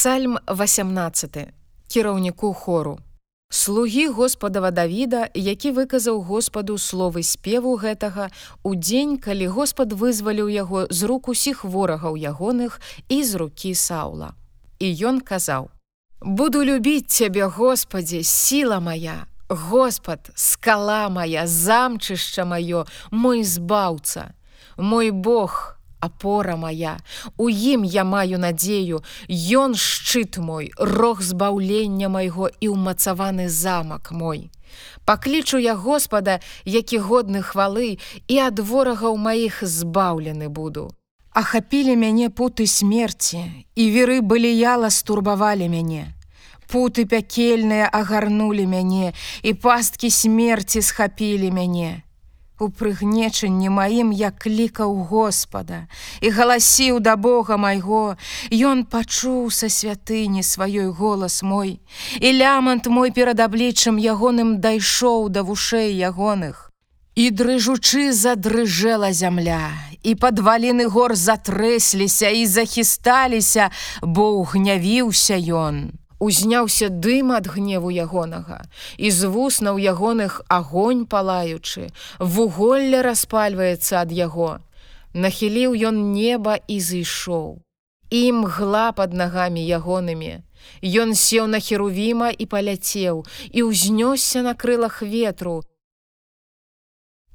Псальм 18 кіраўніку хору. Слугі Господава Давіда, які выказаў Господу словы спеву гэтага у дзень, калі Господ вызваліў яго з рук усіх ворагаў ягоных і з рукі Саула. І ён казаў: « Буду любіць цябе, Господі, сіла моя, Господ, скала моя, замчышча маё, мой збаўца, мой Бог, апора моя у ім я маю надзею. Ён шчыт мой рог збаўлення майго і ўмацаваны замак мой. Паклічу я господа які годны хвалы і ад ворагаў маіх збаўлены буду. Ахапілі мяне путы смерці і веры былі яла стурбавалі мяне. Путы пякельныя агарнулі мяне і пасткі смерці схапілі мяне У прыгнечанні маім я клікаў Господа і галасіў да Бога майго, Ён пачуў са святыні сваёй голас мой, і лямант мой перад абліччам ягоным дайшоў да вушэй ягоных. І дрыжучы задрыжэла зямля, і падваліны гор затрэсліся і захісталіся, бо ўгнявіўся ён узняўся дым ад гневу ягонага і з вуснаў ягоных агонь палаючы вуголле распальваецца ад яго. Нахіліў ён неба і зышоў ім гла под нагамі ягонымі. Ён сеў на херувіма і паляцеў і ўзнёсся на крылах ветру.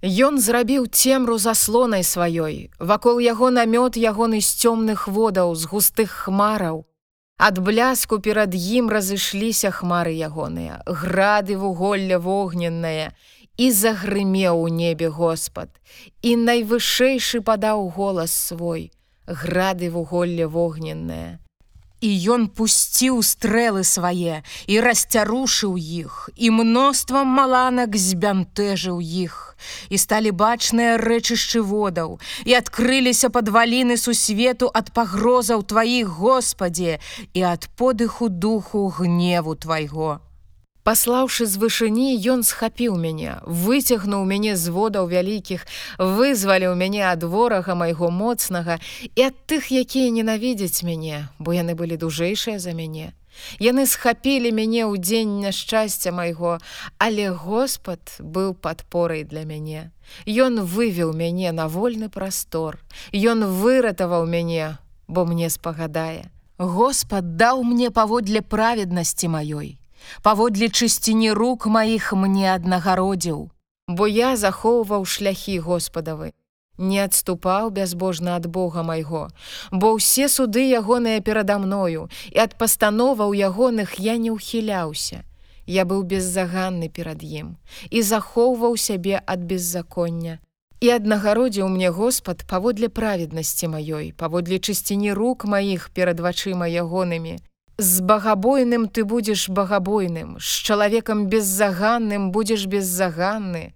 Ён зрабіў цемру заслонай сваёй. Вакол яго намёт ягоны з цёмных водаў з густых хмараў Ад бляску перад ім разышліся хмары ягоныя, грады вуголля вогненнае, і загрымеў у небе Господ, і найвышэйшы падаў голас свой, грады вуголля вогненное і ён пусціў стрэлы свае і расцярушыў іх і мноствам маланак збянтэжыў іх і сталі бачныя рэчышчы водаў і адкрыліся падваліны сусвету ад пагрозаў тваіх Господе і ад подыху духу гневу твайго Паслаўшы з вышыні, ён схапіў мяне, выцягнуў мяне з водаў вялікіх, вызваліў мяне ад ворага майго моцнага і ад тых, якія ненавідзяць мяне, бо яны былі дужэйшыя за мяне. Яны схапілі мяне ў дзень няшчасця майго, але Господ быў падпорай для мяне. Ён вывеў мяне на вольны прастор. Ён выратаваў мяне, бо мне спагадае. Господ даў мне паводле праведнасці маёй паводле чысціні рук маіх мне аднагародзіў, бо я захоўваў шляхі Господавы, не адступаў бязбожна ад Бога майго, бо ўсе суды ягоныя перада мною і ад пастановаў ягоных я не ўхіляўся. Я быў беззаганны перад ім і захоўваў сябе ад беззаконня. І аднагародзіў мне Господ паводле праведнасці маёй, паводле чысціні рук маіх перад вачыма ягонымі, З багабойным ты будзеш багабойным, з чалавекам беззаганным будзеш беззаганны.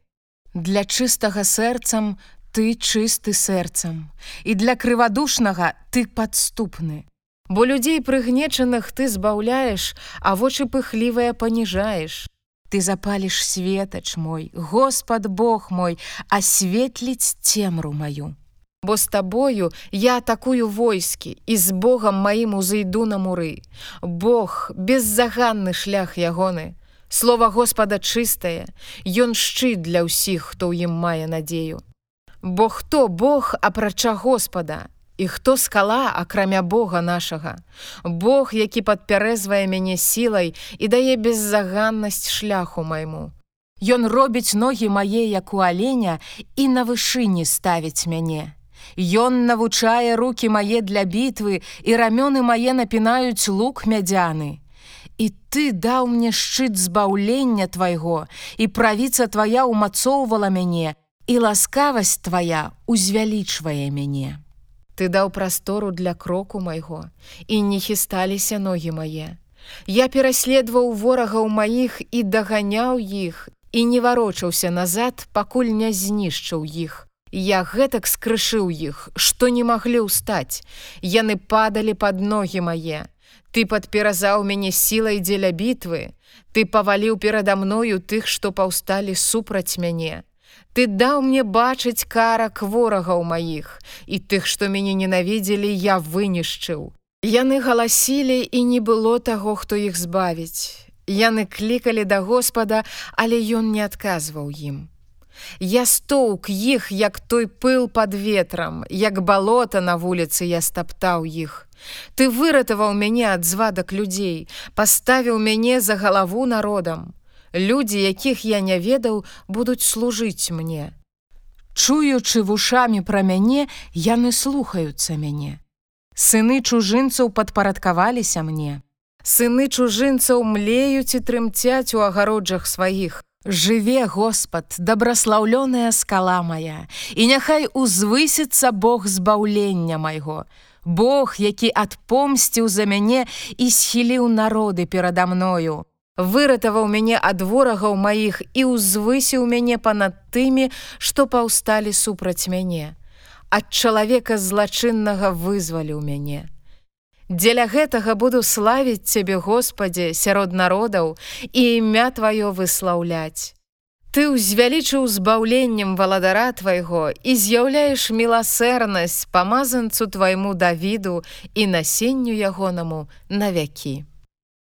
Для чыстага сэрцам ты чысты сэрцам, і для крывадушнага ты падступны. Бо людзей прыгнечаных ты збаўляеш, а вочы пыхлівыя паніжаеш. Ты запаліш светач мой, Господ Бог мой, асветліць цемру маю. Бо з табою я атакую войскі і з Богом маім узыйду на муры. Бог беззаганны шлях ягоны. Слова Господа чыстае, Ён шчыт для ўсіх, хто ў ім мае надзею. Бо хто Бог апрача Господа, і хто скала акрамя Бога нашага. Бог, які падпярэзвае мяне сілай і дае беззаганнасць шляху майму. Ён робіць ногі мае, як у аленя і на вышыні ставіць мяне. Ён навучае руки мае для бітвы і рамёны мае напінаюць лук мядзяны. І ты даў мне шчыт збаўлення твайго, і правіца твая ўмацоўвала мяне, і ласкавасць твая узвялічвае мяне. Ты даў прастору для кроку майго, і не хісталіся ногі мае. Я пераследаваў ворагаў маіх і даганяў іх, і не варочаўся назад, пакуль не знішчыў іх. Я гэтак скрышыў іх, што не маглі ўстаць. Яны падалі пад ногі мае. Ты падперазаў мяне сілай дзеля бітвы. Ты паваліў перада мною тых, што паўсталі супраць мяне. Ты даў мне бачыць карак ворагаў маіх, і тых, што мяне ненавідзелі, я вынішчыў. Яны галасілі і не было таго, хто іх збавіць. Яны клікалі да Господа, але ён не адказваў ім. Я стоўк іх, як той пыл под ветрам, як балота на вуліцы я стаптаў іх. Ты выратаваў мяне ад звадак людзей, паставіў мяне за галаву народам. Людзі, якіх я не ведаў, будуць служыць мне. Чуючы вушамі пра мяне, яны слухаюцца мяне. Сыны чужынцаў падпарадкаваліся мне. Сыны чужынцаў млеюць і трымцяць у агароджах сваіх. Жыве, Господ, дабраслаўлёная скала моя, і няхай узвысіцца Бог збаўлення майго. Бог, які адпомсціў за мяне і схіліў народы перада мною. Выратаваў мяне ад ворагаў маіх і ўзвысіў мяне панад тымі, што паўсталі супраць мяне. Ад чалавека злачыннага вызваліў мяне. Дзеля гэтага буду славіць цябе, Господе, сярод народаў і імя тваё выслаўляць. Ты ўзвялічыў збаўленнем валадара твайго і з'яўляеш міласэрнасць памазанцу твайму давіду і насенню ягонаму на вякі.